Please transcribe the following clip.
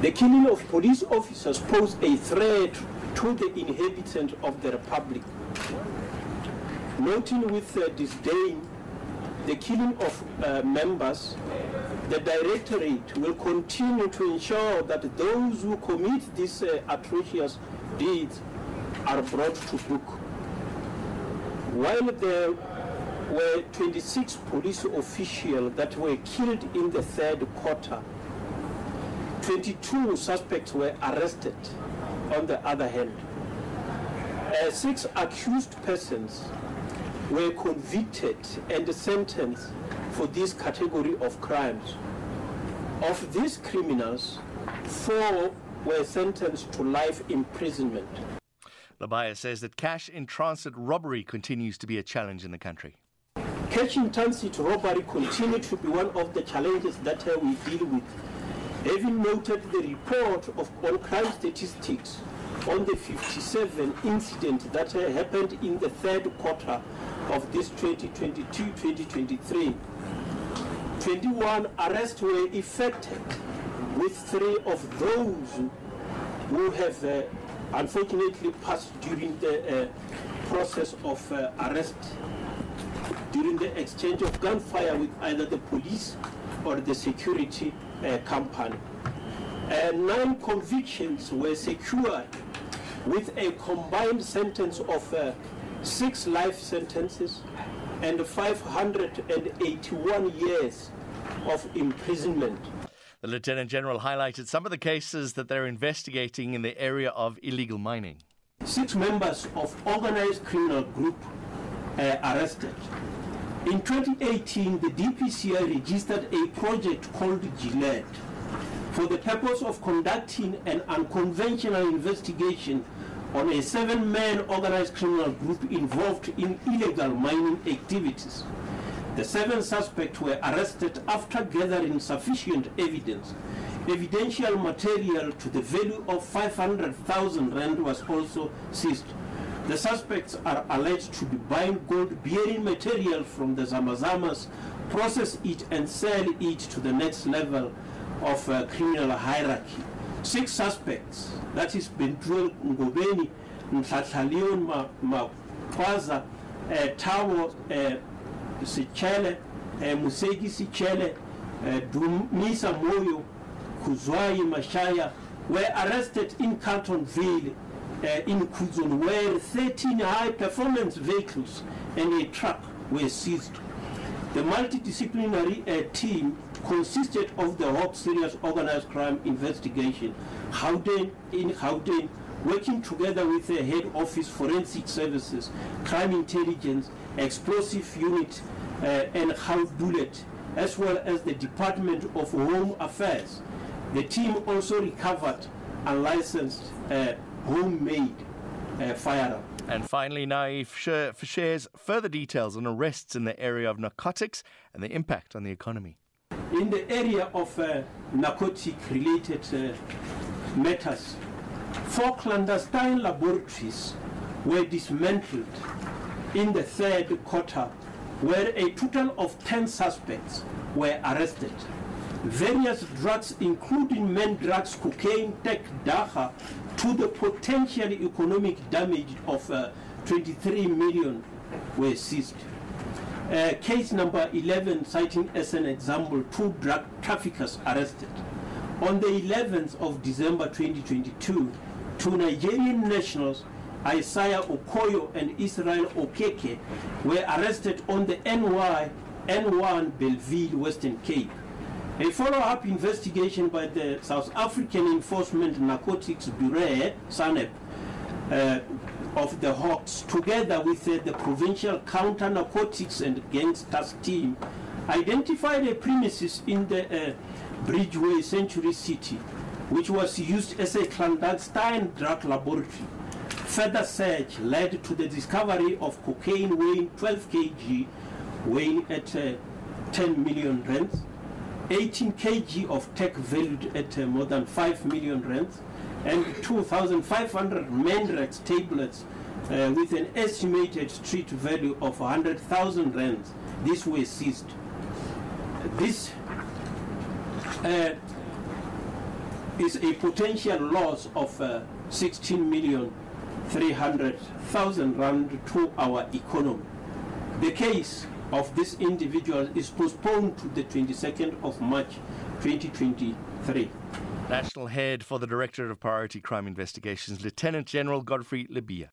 The killing of police officers poses a threat to the inhabitants of the Republic. Noting with uh, disdain the killing of uh, members, the Directorate will continue to ensure that those who commit these uh, atrocious deeds are brought to book. While there were 26 police officials that were killed in the third quarter 22 suspects were arrested, on the other hand. Uh, six accused persons were convicted and sentenced for this category of crimes. Of these criminals, four were sentenced to life imprisonment. Labaya says that cash in transit robbery continues to be a challenge in the country. Cash in transit robbery continues to be one of the challenges that uh, we deal with having noted the report of all crime statistics on the 57 incident that happened in the third quarter of this 2022-2023. 21 arrests were effected, with three of those who have uh, unfortunately passed during the uh, process of uh, arrest during the exchange of gunfire with either the police or the security Uh, company. Uh, nine convictions were secured with a combined sentence of uh, six life sentences and 581 years of imprisonment. The Lieutenant General highlighted some of the cases that they're investigating in the area of illegal mining. Six members of organized criminal group uh, arrested In 2018, the DPCI registered a project called Gillette for the purpose of conducting an unconventional investigation on a seven-man organized criminal group involved in illegal mining activities. The seven suspects were arrested after gathering sufficient evidence. Evidential material to the value of 500,000 rand was also seized. The suspects are alleged to be buying gold bearing material from the Zamazamas, process it, and sell it to the next level of uh, criminal hierarchy. Six suspects, that is Bentuel Ngobeni, Mtlatlalion Makwaza, uh, eh, Tawo uh, eh, Sichele, uh, eh, Musegi Sichele, uh, Dumisa Moyo, Kuzwai Mashaya, were arrested in Cantonville uh, in Kuzon, where 13 high-performance vehicles and a truck were seized. The multidisciplinary uh, team consisted of the Hope Serious Organized Crime Investigation, Howden in Howden, working together with the head office forensic services, crime intelligence, explosive unit, uh, and house bullet, as well as the Department of Home Affairs. The team also recovered unlicensed uh, homemade uh, firearm. And finally, Naif shares further details on arrests in the area of narcotics and the impact on the economy. In the area of uh, narcotic related uh, matters, four clandestine laboratories were dismantled in the third quarter, where a total of 10 suspects were arrested. Various drugs, including main drugs, cocaine, tech, dacha, to the potential economic damage of uh, 23 million were seized. Uh, case number 11, citing as an example, two drug traffickers arrested. On the 11th of December 2022, two Nigerian nationals, Isaiah Okoyo and Israel Okeke, were arrested on the NY, N1 Belleville, Western Cape. A follow-up investigation by the South African Enforcement Narcotics Bureau, SANEP, uh, of the Hawks, together with uh, the Provincial Counter-Narcotics and Gangs Task Team, identified a premises in the uh, Bridgeway Century City, which was used as a clandestine drug laboratory. Further search led to the discovery of cocaine weighing 12 kg, weighing at 10 uh, million rands, 18 kg of tech valued at uh, more than 5 million rands, and 2,500 mandrakes tablets uh, with an estimated street value of 100,000 rands. This was seized. This uh, is a potential loss of uh, 16 million 300,000 rand to our economy. The case of this individual is postponed to the 22nd of March 2023. National Head for the Directorate of Priority Crime Investigations, Lieutenant General Godfrey Libya.